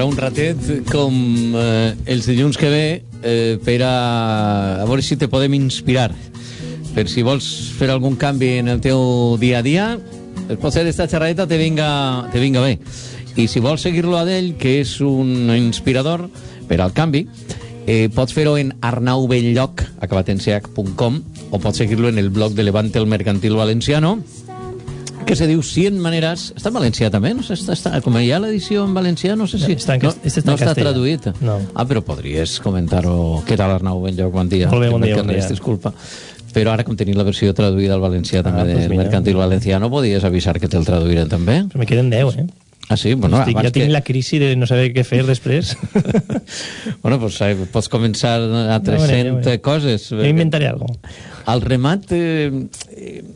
Ara un ratet com eh, els dilluns que ve eh, per a, a veure si te podem inspirar. Per si vols fer algun canvi en el teu dia a dia es pot ser esta xerradeta te vinga, te vinga bé. I si vols seguir-lo a d'ell que és un inspirador per al canvi eh, pots fer-ho en arnaubelloc acabatenseac.com o pots seguir-lo en el blog de Levante el Mercantil Valenciano que se diu 100 maneres... Està en valencià també? No sé, està, està, com hi ha l'edició en valencià, no sé si... Està en no, està no està traduït. No. Ah, però podries comentar-ho... Què tal, Arnau? Ben lloc, bon dia. Molt bé, bon dia, bon res, dia. Disculpa. Però ara, com tenim la versió traduïda al valencià també Ah, del doncs mira. Mercantil Valenciano, podies avisar que te'l traduïren també? Però me queden 10, eh? Ah, sí? Bueno, Estic, ja tinc que... la crisi de no saber què fer després. bueno, pues, eh, pots començar a 300 bueno, ja, coses. Jo inventaré alguna El remat eh,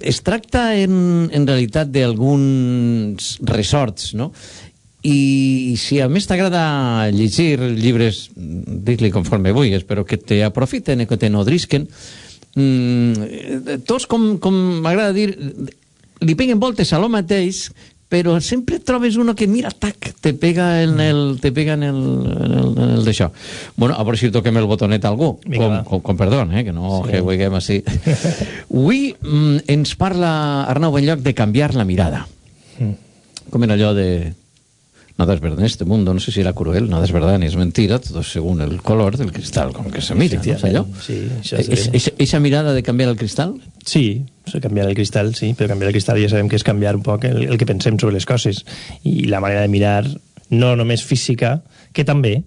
es tracta en, en realitat d'alguns resorts, no? I si a més t'agrada llegir llibres, dis-li conforme vulguis, però que te aprofiten i que te nodrisquen, mm, tots, com, com m'agrada dir, li peguen voltes a lo mateix, però sempre trobes uno que, mira, tac, te pega en el, te pega en el, en el, en el d'això. Bueno, a veure si toquem el botonet a algú, Vinga, com, com, com perdó, eh, que no Sí. que ho diguem així. Avui mm, ens parla Arnau Benlloc de canviar la mirada. Mm. Com era allò de... Nada es verdad en este mundo, no sé si era cruel, nada es verdad ni es mentira, todo según el color del cristal con que se mira, ¿no? Sí, és Es- es- Esa mirada de canviar el cristal? Sí, canviar el cristal, sí, però canviar el cristal ja sabem que és canviar un poc el, el que pensem sobre les coses i la manera de mirar, no només física, que també,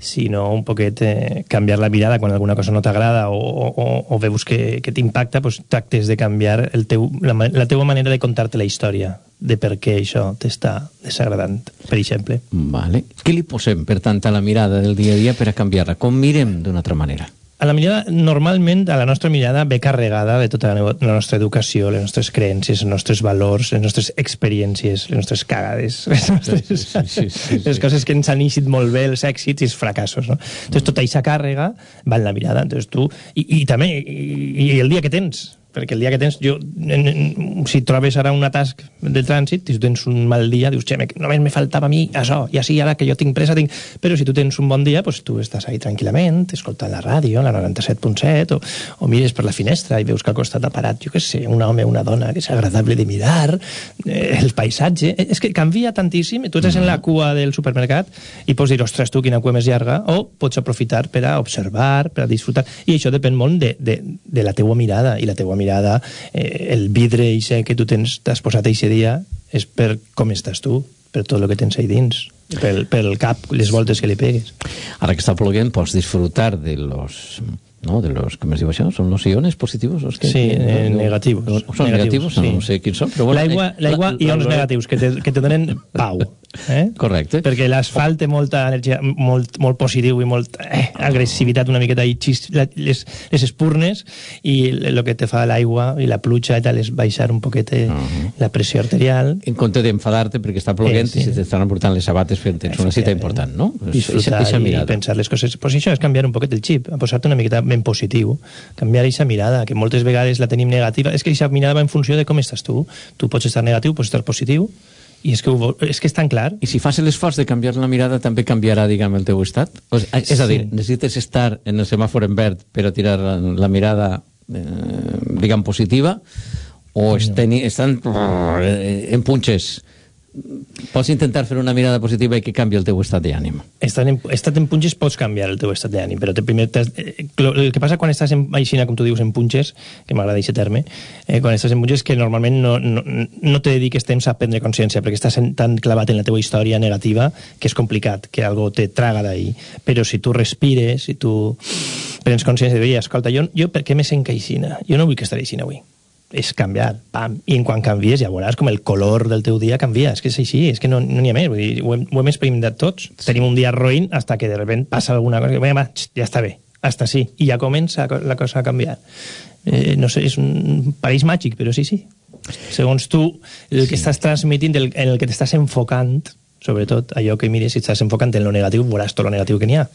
sinó un poquet eh, canviar la mirada quan alguna cosa no t'agrada o, o, o veus que, que t'impacta, doncs tractes de canviar el teu, la, la teua manera de contar-te la història, de per què això t'està desagradant, per exemple. Vale. Què li posem, per tant, a la mirada del dia a dia per a canviar-la? Com mirem d'una altra manera? A la mirada, normalment, a la nostra mirada ve carregada de tota la la nostra educació, les nostres creences, els nostres valors, les nostres experiències, les nostres cagades, les, nostres, Sí, sí, sí, sí, sí. les coses que ens han eixit molt bé, els èxits i els fracassos. No? Entonces, tota aquesta càrrega va en la mirada. Entonces, tu, i, i també, i, i el dia que tens, perquè el dia que tens, jo, en, en, si trobes ara un atasc de trànsit, si tens un mal dia, dius, che, me, només me faltava a mi això, i així ara que jo tinc pressa, tinc... Però si tu tens un bon dia, pues, tu estàs ahí tranquil·lament, escoltant la ràdio, la 97.7, o, o mires per la finestra i veus que al costat ha parat, jo què sé, un home o una dona que és agradable de mirar, eh, el paisatge... Eh, És que canvia tantíssim, tu estàs en la cua del supermercat i pots dir, ostres, tu, quina cua més llarga, o pots aprofitar per a observar, per a disfrutar, i això depèn molt de, de, de la teua mirada, i la teua mirada, eh, el vidre ixe que tu tens, t'has posat eixe dia, és per com estàs tu, per tot el que tens ahí dins, pel, pel cap, les voltes que li pegues. Ara que està ploguent, pots disfrutar de los... ¿no? De los, ¿cómo se diu això? ¿Son los iones positivos? Los que, Sí, eh, negativos. ¿O ¿Son negativos? sí. No sé quins són, però bueno... L'aigua, eh, l'aigua la- i ons la- negatius, que te, que te donen pau. Eh? Correcte. Perquè l'asfalt té molta energia, molt, molt positiu i molt eh, agressivitat, una miqueta, i la- les, les espurnes, i el que te fa l'aigua i la pluja i tal és baixar un poquet eh, la pressió arterial. En compte d'enfadar-te perquè està ploguent Eh, sí. i se t'estan emportant les sabates fent tens una cita important, no? Disfrutar eixa i mirada. pensar les coses. Pues això és canviar un poquet el xip, a posar-te una miqueta ben positiu, canviar aquesta mirada, que moltes vegades la tenim negativa. És que aquesta mirada va en funció de com estàs tu. Tu pots estar negatiu, pots estar positiu, i és que, ho, és que és tan clar. I si fas l'esforç de canviar la mirada, també canviarà, diguem, el teu estat? O sigui, és a dir, Sí. necessites estar en el semàfor en verd per a tirar la, la mirada, eh, diguem, positiva, o es teni, estan eh, en punxes pots intentar fer una mirada positiva i que canvi el teu estat d'ànim. Estat en, estat en punxes pots canviar el teu estat d'ànim, però te primer eh, el que passa quan estàs en, aixina, com tu dius, en punxes, que m'agrada aquest terme, eh, quan estàs en punxes que normalment no, no, no te dediques temps a prendre consciència, perquè estàs tan clavat en la teva història negativa que és complicat, que algo te traga d'ahí. Però si tu respires, si tu prens consciència de escolta, jo, jo per què me sent aixina? Jo no vull que estaré aixina avui és canviar, pam, i en quan canvies ja veuràs com el color del teu dia canvia, és que és així, és que no n'hi no ha més, vull dir, ho hem, ho hem experimentat tots, sí. tenim un dia roïn hasta que de repente passa alguna cosa, que va, ja està bé, hasta sí, i ja comença la cosa a canviar. Eh, no sé, és un pareix màgic, però sí, sí. Segons tu, el sí. que estàs transmitint, el, en el que t'estàs enfocant, sobretot allò que mires, si estàs enfocant en lo negatiu, veuràs tot lo negatiu que n'hi ha.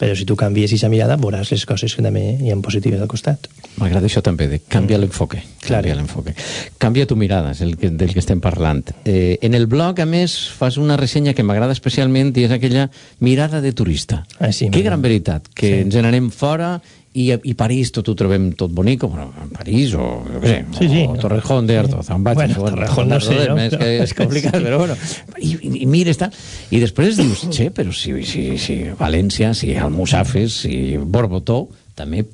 Però si tu canvies aquesta mirada, veuràs les coses que també hi ha positives al costat. M'agrada això també, de canviar l'enfoque. Clar. Canviar l'enfoque. Canvia tu mirada, és el que, del que estem parlant. Eh, en el blog, a més, fas una ressenya que m'agrada especialment i és aquella mirada de turista. Ah, sí, que gran veritat, que Sí. ens n'anem fora i, i París tot ho trobem tot bonic, bueno, París o, jo què sé, Sí, sí. o Torrejón de Artoz, on vaig, Bueno, Torrejón no sé, no? És, que és complicat, però bueno, i, i, i mires, tal, i després dius, che, però si, si, si València, si Almussafes, si Borbotó, també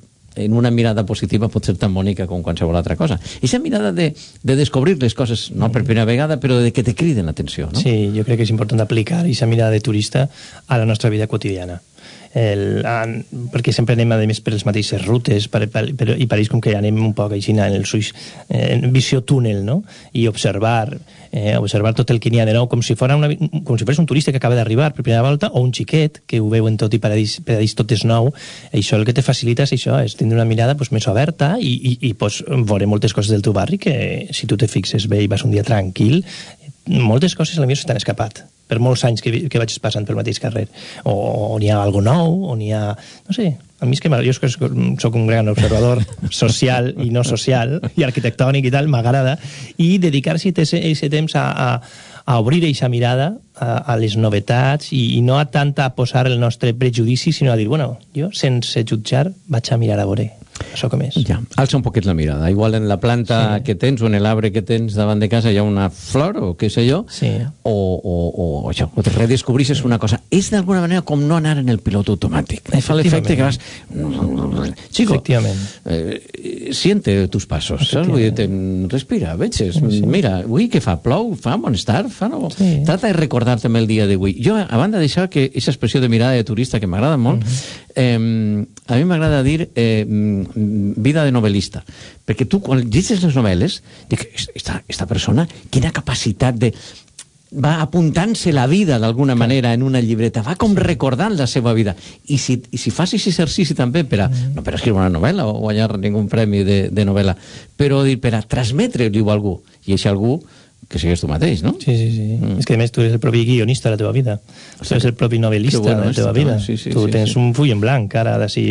en una mirada positiva pot ser tan bonica com qualsevol altra cosa. I aquesta mirada de, de descobrir les coses, no per primera vegada, però de que te criden l'atenció, no? Sí, jo crec que és important aplicar aquesta mirada de turista a la nostra vida quotidiana. El, en, perquè sempre anem a més per les mateixes rutes per, per, per, i pareix com que anem un poc així en el suix, eh, en visió túnel no? i observar eh, observar tot el que n'hi ha de nou com si, fora una, com si fos un turista que acaba d'arribar per primera volta o un xiquet que ho veu en tot i paradís, paradís tot és nou això el que te facilita és això és tindre una mirada pues, més oberta i, i, i pues, veure moltes coses del teu barri que si tu te fixes bé i vas un dia tranquil moltes coses millor s'estan escapat per molts anys que, que vaig passant pel mateix carrer. O, o n'hi ha algo nou o n'hi ha, no sé a mi és que jo soc un gran observador social i no social i arquitectònic i tal, m'agrada. I dedicar-se aquest temps a, a, a obrir aquesta mirada a, a les novetats i, i no a tant a posar el nostre prejudici sinó a dir, bueno, jo sense jutjar vaig a mirar a veure això com és Ja, alça un poquet la mirada. Igual en la planta Sí. que tens o en l'arbre que tens davant de casa hi ha una flor o què sé jo, Sí. o, o, o això, o te redescobrisses una cosa. És d'alguna manera com no anar en el pilot automàtic. Fa l'efecte que vas... Chico, Efectivament. eh, siente tus pasos, saps? Vull dir, te, respira, veges, mira, avui què fa? Plou? Fa bon estar? Fa no? Sí. Trata de recordar també el dia d'avui. Jo, a banda d'això, que aquesta expressió de mirada de turista que m'agrada molt, eh, a mi m'agrada dir eh, vida de novel·lista, perquè tu quan llegeixes les novel·les, dic, esta, esta persona, quina capacitat de va apuntant-se la vida d'alguna manera en una llibreta, va com recordant la seva vida. I si, i si fas aquest exercici també per a, no per a escriure una novel·la o guanyar ningú premi de, de novel·la, però dir per a transmetre-li a algú, i això algú que sigues tu mateix, no? Sí, sí, sí. Mm. És que a més tu eres el propi guionista de la teva vida. Tu eres el propi novel·lista bueno de la teva vida. sí, sí, tu sí, tens sí. un full en blanc, ara d'ací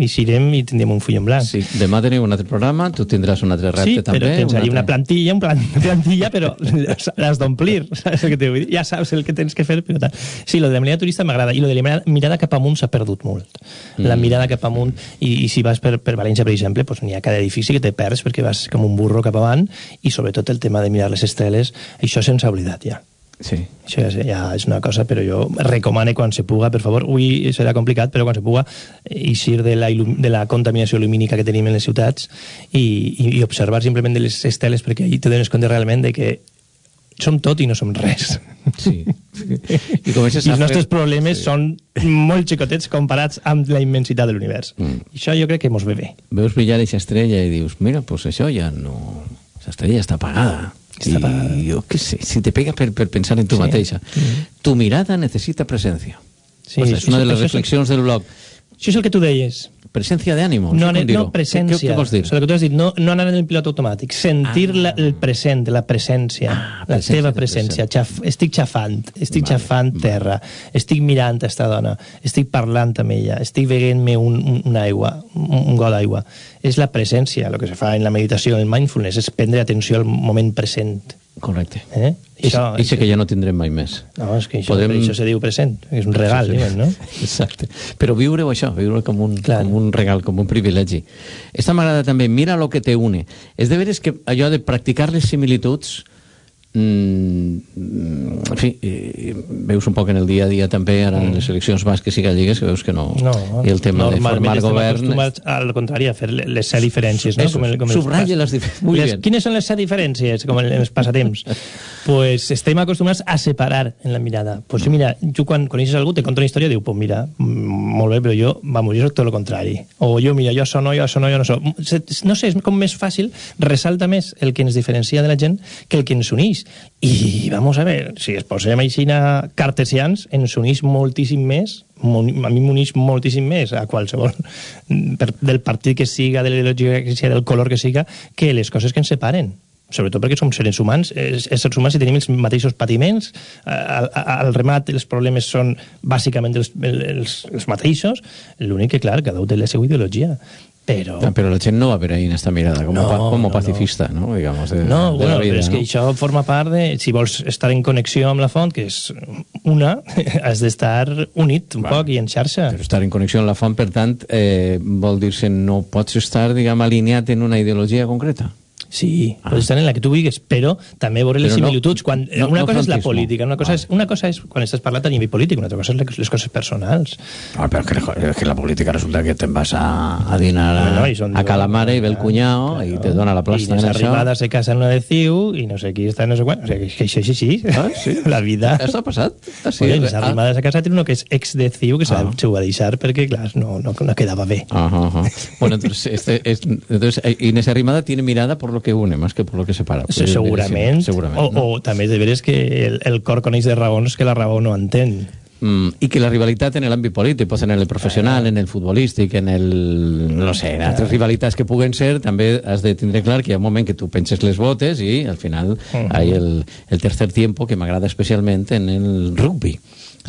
eixirem i tindrem un full en blanc. Sí, demà tenim un altre programa, tu tindràs un altre repte Sí, també. però tens un allà una plantilla, un plan, plantilla, però l'has d'omplir, saps el que dir? Ja saps el que tens que fer, però tal. Sí, lo de la mirada turista m'agrada, i lo de la mirada, cap amunt s'ha perdut molt. La Mm. mirada cap amunt, i, i si vas per, per València, per exemple, pues n'hi ha cada edifici que te perds perquè vas com un burro cap avant, i sobretot el tema de mirar les estreles, això se'ns ha oblidat ja. Sí. Això ja, ja és una cosa, però jo recomane quan se puga, per favor, avui serà complicat, però quan se puga eixir de la, de la contaminació lumínica que tenim en les ciutats i, i, i observar simplement de les esteles perquè ahí te dones compte realment de que som tot i no som res. Sí. I comences I a els nostres fer... problemes Sí. són molt xicotets comparats amb la immensitat de l'univers. Mm. I això jo crec que mos ve bé. Veus brillar aquesta estrella i dius, mira, pues això ja no... Aquesta estrella està apagada. Apagada. I jo què sé, si te pega per, per pensar en tu Sí. mateixa. Tu mirada necessita presencia. Sí, pues és una de les reflexions del blog. Això és el que tu deies. Presencia de ànimo. No, com dir-ho. no presència. Què, què vols dir? O sigui, el que tu has dit, no, no anar en el pilot automàtic, sentir Ah. la, el present, la presència, Ah, la presència teva presència. Xaf, estic xafant, estic Vale, xafant terra, estic mirant esta dona, estic parlant amb ella, estic veient-me un, un, una aigua, un, un got d'aigua. És la presència, el que se fa en la meditació, en el mindfulness, és prendre atenció al moment present. Correcte. Eh? I sé que ja no tindrem mai més. No, és que això, Podem... això se diu present, és un regal, Sí, sí. diuen, no? Exacte. Però viure-ho això, viure com un, Clar. com un regal, com un privilegi. Esta m'agrada també, mira lo que te une. És de veres que allò de practicar les similituds mm, en fi, eh, veus un poc en el dia a dia també, ara en les eleccions basques i gallegues, que veus que no... No, I el tema de formar govern... al contrari, a fer le- les set diferències, no? Eso, el- el subratlla pas- les les, bien. Quines són les set diferències, com en els passatemps? pues estem acostumats a separar en la mirada. Pues mira, tu quan coneixes algú te conta una història i diu, pues mira, mm, molt bé, però jo, vamos, jo soc tot el contrari. O jo, mira, jo això no, jo això no, jo no. Se- No sé, és com més fàcil, resalta més el que ens diferencia de la gent que el que ens uneix. I, vamos a ver, si es posem així cartesians, ens uneix moltíssim més a mi m'uneix moltíssim més a qualsevol per, del partit que siga, de l'ideologia que siga, del color que siga, que les coses que ens separen. Sobretot perquè som seres humans, éssers humans i tenim els mateixos patiments, al, al remat els problemes són bàsicament els, els, els mateixos, l'únic que, clar, cada un té la seva ideologia, però... Ah, Pero la gent no va per ahí en esta mirada, como, No, pa- como no, no. pacifista, ¿no? Digamos, de, No, de bueno, la vida, però és que ¿no? això forma part de... Si vols estar en connexió amb la font, que és una, has d'estar unit un Vale. poc i en xarxa. Però estar en connexió amb la font, per tant, eh, vol dir-se no pots estar, diguem, alineat en una ideologia concreta. Sí, ah. pots estar en la que tu vulguis, però també veure les Però no- similituds. Quan, no- una no cosa és la política, una cosa, Vale. és, una cosa és quan estàs parlant a nivell polític, una altra cosa és les, les coses personals. Ah, pero es que, que la política resulta que te vas a, a dinar a, i són a Calamare i ve el cunyao i te dona la I plasta les arribades se casen una de Ciu i no sé qui està no sé quan. O sigui, que això és així. Ah, sí? La vida... Això ha passat? Ah, sí? Oye, les Ah. arribades a casa té uno que és ex de Ciu, que Ah. se ho va deixar perquè, clar, no, no, no quedava bé. Ajá, ajá. Bueno, entonces, este, es- entonces eh, Inés Arrimada tiene mirada por lo que une más que por lo que separa. Sí, segurament. segurament o, no? o també de veres que el, el cor coneix de raons que la raó no entén. Mm, y que la rivalidad en el ámbito político, pues en el profesional, en el futbolístic, en el... no sé, en altres rivalitats que puguen ser, també has de tindre clar que hi ha un moment que tu penses les botes i al final Mhm. hay el, el tercer tiempo que m'agrada especialment en el rugby.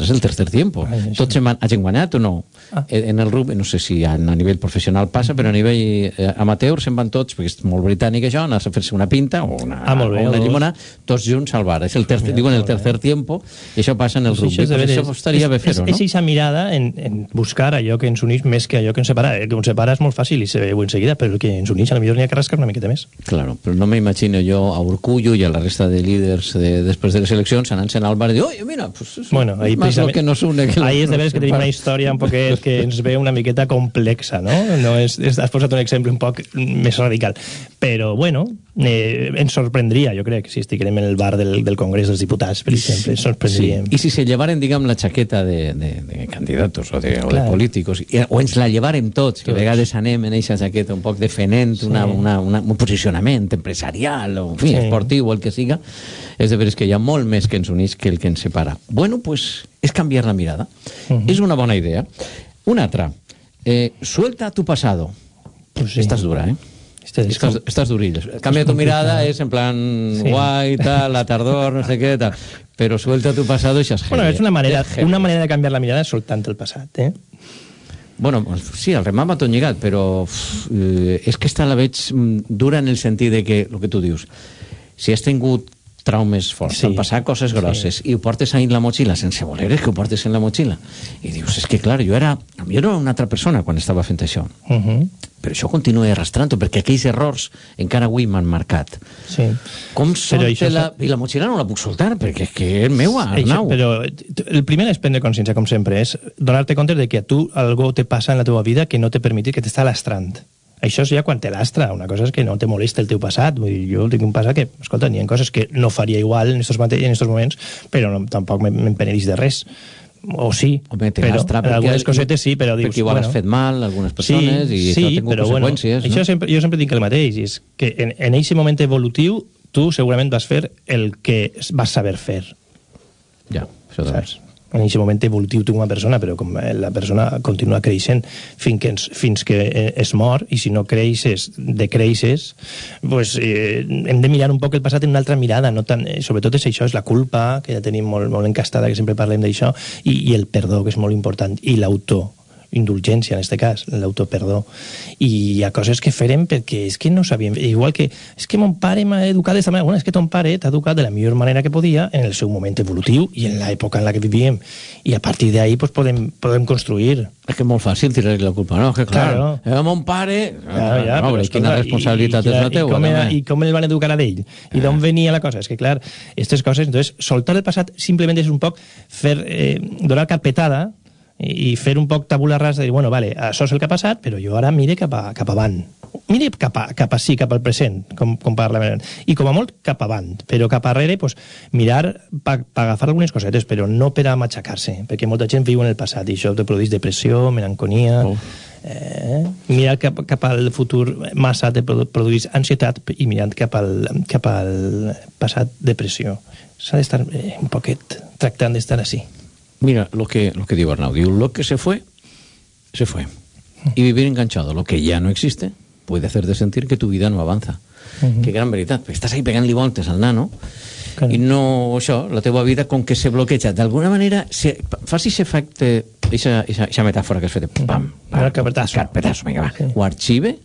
És el tercer tiempo. Ai. Tots hem, hagin guanyat o no? Ah. En en el rugby, no sé si a, a nivell professional passa, però a nivell eh, amateur se'n van tots, perquè és molt britànic això, anar a fer-se una pinta o una, Ah, bé, o una llimona, tots junts al bar. És el tercer, diuen el tercer tiempo, i això passa en el rugby. Pues això estaria bé és, fer-ho, no? És eixa mirada en, en buscar allò que ens uneix més que allò que ens separa. El que ens separa és molt fàcil i se veu en seguida, però el que ens uneix a la millor n'hi ha que rascar una miqueta més. Claro, però no m'imagino jo a Urcullo i a la resta de líders de, després de les eleccions anant-se'n al bar i dir, oye, mira, pues es Bueno, ahí precisament- que nos une. Que ahí és de veres que tenim una història un poquet que ens ve una miqueta complexa, no? no és, és, has posat un exemple un poc més radical. Però, bueno, eh, ens sorprendria, jo crec, si estiguem en el bar del, del Congrés dels Diputats, per exemple, ens Sí. sorprendríem. I si se llevaren, diguem, la xaqueta de, de, de candidatos o de, o de políticos, i, o ens la llevarem tots, que a Tots. vegades anem en eixa jaqueta un poc defenent una, una, una, un posicionament empresarial o, en fi, Sí. esportiu o el que siga, és de veres que hi ha molt més que ens uneix que el que ens separa. Bueno, pues és canviar la mirada. És una bona idea. Una altra. Eh, suelta tu pasado. Pues sí. Estàs dura, eh? Este és Estàs, estàs durillos. Cambia tu mirada, es en plan Sí. guay, tal, la tardor, no sé qué, tal. Pero suelta tu pasado y seas Bueno, és una manera, És heavy. una manera de canviar la mirada soltant el passat, eh? Bueno, sí, el remat m'ha tot lligat, però eh, és que esta la veig mm, dura en el sentit de que, el que tu dius, si has tingut traumes forts, Sí. passat coses grosses sí. i ho portes ahí en la motxilla sense voler és que ho portes en la motxilla i dius, és que clar, jo era, jo era una altra persona quan estava fent això Uh -huh. però això continua arrastrant-ho perquè aquells errors encara avui m'han marcat Sí. com Però solta això la... I la motxilla no la puc soltar perquè és que és meua, Això, Arnau però t- el primer és prendre consciència, com sempre, és donar-te compte de que a tu algú te passa en la teva vida que no te permeti que t'està lastrant. Això és ja quan te lastra. Una cosa és que no te molesta el teu passat. Vull dir, jo tinc un passat que, escolta, n'hi ha coses que no faria igual en estos, en estos moments, però no, tampoc me- me'n penedís de res. O sí, Home, però lastra en algunes cosetes sí, però dius... perquè igual has fet mal a algunes persones i això té però bueno, conseqüències, no? això sempre, jo sempre dic el mateix, és que en, en eixe moment evolutiu tu segurament vas fer el que vas saber fer ja, això també saps? En aquest moment evolutiu tu com a persona, però com eh, la persona continua creixent fins que, fins que eh, es mor, i si no creixes, decreixes, pues, eh, hem de mirar un poc el passat en una altra mirada, no tan, eh, sobretot és això, és la culpa, que ja tenim molt, molt encastada, que sempre parlem d'això, i, i el perdó, que és molt important, i l'autor indulgència en aquest cas, l'autoperdó. I hi ha coses que farem perquè és que no sabíem... Igual que, és que mon pare m'ha educat d'esta manera. Bueno, és que ton pare t'ha educat de la millor manera que podia en el seu moment evolutiu i en l'època en la que vivíem. I a partir d'ahí pues, podem, podem construir. És que és molt fàcil tirar-li la culpa, no? Que clar, Claro. eh, mon pare... Claro, ja, no, però, però quina escolta, responsabilitat i, i, és la i, teua, com era. I com el van educar a d'ell? I d'on venia la cosa? És que, clar, aquestes coses... Entonces, soltar el passat simplement és un poc fer, eh, donar capetada i, fer un poc tabula rasa de dir, bueno, vale, això és el que ha passat, però jo ara mire cap, a, cap avant. Mire cap a, cap a sí, cap al present, com, com parlàvem. I com a molt cap avant, però cap arrere, pues, mirar per pa agafar algunes cosetes, però no per a matxacar-se, perquè molta gent viu en el passat i això te produeix depressió, melanconia... Oh. Eh, mirar cap, cap al futur massa te produ produeix ansietat i mirant cap al, cap al passat depressió. S'ha d'estar eh, un poquet tractant d'estar així. Mira, lo que, lo que diu Arnau, diu, lo que se fue, se fue. Y vivir enganchado, lo que ya no existe, puede hacerte sentir que tu vida no avanza. Ujú. Que gran veritat, perquè estàs ahí pegant-li voltes al nano Clar. i no, això, la teva vida com que se bloqueja. D'alguna manera, se, aquest efecte, aquesta metàfora que has fet, pam, pam, El carpetazo. carpetazo, vinga, va, Sí. ho arxive,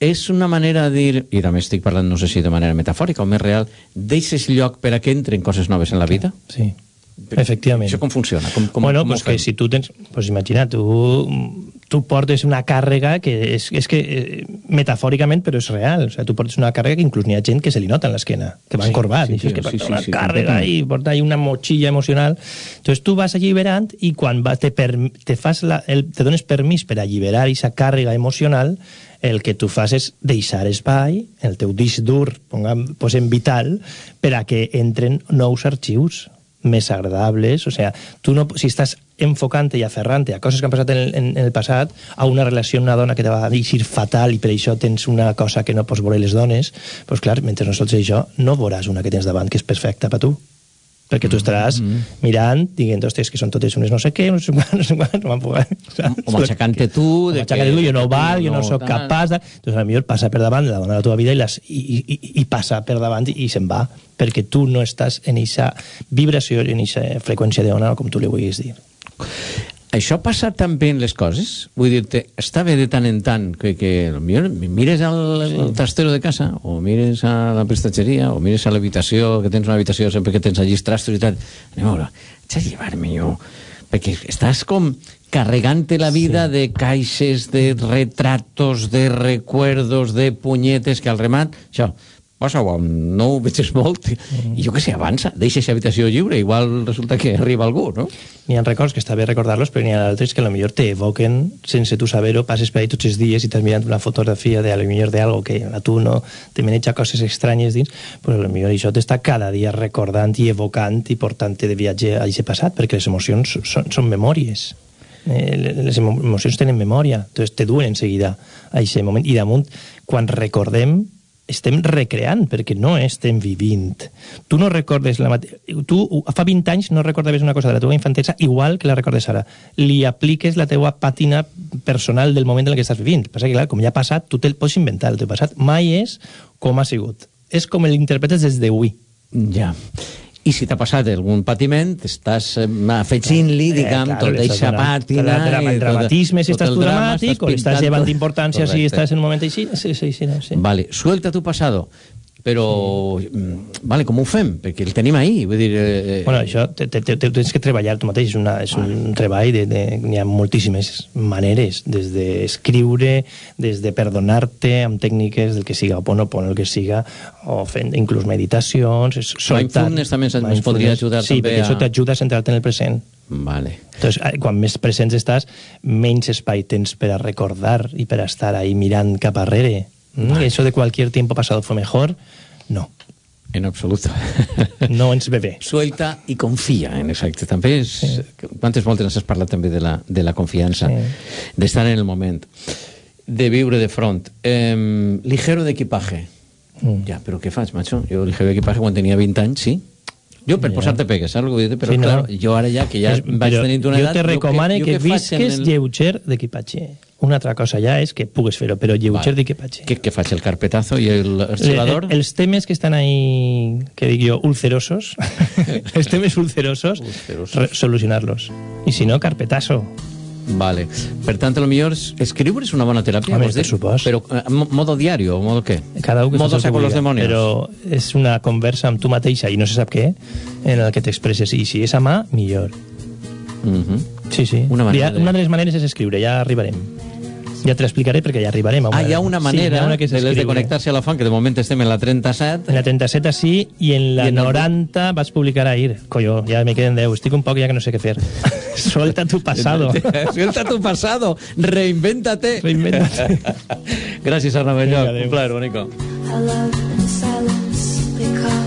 és una manera de dir, i també estic parlant, no sé si de manera metafòrica o més real, deixes lloc per a que entren coses noves en la vida? Sí, efectivament. Això com funciona? Com, com, bueno, com pues que si tu tens... Pues imagina, tu, tu portes una càrrega que és, és que eh, metafòricament però és real. O sea, tu portes una càrrega que inclús n'hi ha gent que se li nota en l'esquena, que va Sí, encorbat. sí, això és sí, que sí, porta sí, una sí, càrrega completament. i porta una motxilla emocional. Entonces tu vas alliberant i quan va, te, per, te, fas la, el, te dones permís per alliberar aquesta càrrega emocional, el que tu fas és deixar espai, el teu disc dur, pongam, posem vital, per a que entren nous arxius més agradables, o sea, tu no, si estàs enfocant i aferrant a coses que han passat en, el- en, en el passat, a una relació amb una dona que te va deixar fatal i per això tens una cosa que no pots veure les dones, doncs clar, mentre no sols això, no veuràs una que tens davant que és perfecta per tu perquè tu estaràs mirant, dient, hòstia, que són totes unes no sé què, no sé quan, no sé quan, no van poder... O matxacant-te tu, O de matxacant que- tu, jo no val, jo no no sóc tal. capaç de... Doncs potser passa per davant la dona de la teva vida i, les, i, i, i passa per davant i, i se'n va, perquè tu no estàs en eixa vibració, en eixa freqüència d'ona, o com tu li vulguis dir. Això passa també en les coses? Vull dir-te, està bé de tant en tant que, que potser mires al el trastero de casa, o mires a la prestatgeria, o mires a l'habitació, que tens una habitació sempre que tens allí trastos i tal. Anem a veure, haig de llevar-me jo... Perquè estàs com carregant la vida sí. de caixes, de retratos, de recuerdos, de punyetes, que al remat, això, posa-ho, no ho veig molt, Mm. i jo què sé, avança, deixa aquesta habitació lliure, igual resulta que arriba algú, no? N'hi ha records que està bé recordar-los, però n'hi ha altres que potser t'evoquen sense tu saber-ho, passes per ahí tots els dies i estàs mirant una fotografia de, a lo millor d'algo que a tu no te maneja coses estranyes dins, però a lo millor això t'està cada dia recordant i evocant i portant-te de viatge a aquest passat, perquè les emocions són, són memòries. Eh, les emo- emocions tenen memòria, entonces te duen en seguida a aquest moment. I damunt, quan recordem, estem recreant, perquè no estem vivint. Tu no recordes la mate... Tu fa 20 anys no recordaves una cosa de la teva infantesa igual que la recordes ara. Li apliques la teua pàtina personal del moment en que estàs vivint. Passa que, clar, com ja ha passat, tu te'l pots inventar. El teu passat mai és com ha sigut. És com l'interpretes des d'avui. Ja. I si t'ha passat algun patiment, estàs eh, afegint-li, diguem, Eh, tot d'eixa pàtina... El, i el tot- dramatisme, si tot estàs tu drama, dramàtic, o li estàs llevant tot. importància si estàs en un moment així. Sí, sí, sí, no, sí. Vale, suelta tu pasado. Però, mm, vale, com ho fem? Perquè el tenim ahí, vull dir... Eh, Bueno, això te, te, te, te tens que treballar tu mateix, és, una, és un treball, de, de, n'hi ha moltíssimes maneres, des d'escriure, des de perdonar-te amb tècniques del que siga, o ponopono, el que siga, o fent inclús meditacions, soltar. Mindfulness també ens- podria ajudar sí, també perquè això a- t'ajuda a centrar-te en el present. Vale. Entonces, eh, quan més presents estàs, menys espai tens per a recordar i per a estar ahí mirant cap arrere. Mm? Eso de cualquier tiempo pasado fue mejor, no. En absoluto. No ens ve bé. Suelta i confia, en efecte. També és... Sí. Quantes voltes has parlat també de la, de la confiança, Sí. d'estar en el moment, de viure de front. Eh, ligero d'equipaje. Mm. Ja, però què faig, macho? Jo ligero d'equipaje quan tenia 20 anys, sí. Jo per Ja. posar-te pegues, saps el que vull dir? Però Sí, no. clar, jo ara ja, que ja És- vaig tenint una jo edat... te recomane jo que, faig en visques el- lleuger d'equipatge. Una altra cosa ja és que pugues fer-ho, però lleuger Vale. d'equipatge. Què, què faig, el carpetazo i el arxilador? Eh, Els temes que estan ahí, que dic jo, ulcerosos, els temes ulcerosos, Ulcerosos. solucionar-los. I si no, carpetazo. Vale. Per tant, el millor és escriure és una bona teràpia. Home, dir? per supost. Però eh, mo- modo diario, modo què? Cada un que modo con los demonios. Però és una conversa amb tu mateixa i no se sap què, en el que t'expresses. I si és a mà, millor. Mhm. Sí, sí. Una manera Ja- de- una de les maneres és escriure, ja arribarem. Ja te l'explicaré perquè ja arribarem. A Ah, hi ha una manera sí, ha una que de, de connectar-se a la font, que de moment estem en la 37. En la 37 sí, i en la I en el- 90 vaig publicar ahir. Collo, ja me queden 10. Estic un poc ja que no sé què fer. Suelta tu pasado. Suelta tu pasado, reinvéntate. Reinvéntate. Gràcies, Arna Belloc. Un plaer, bonico. I love in silence because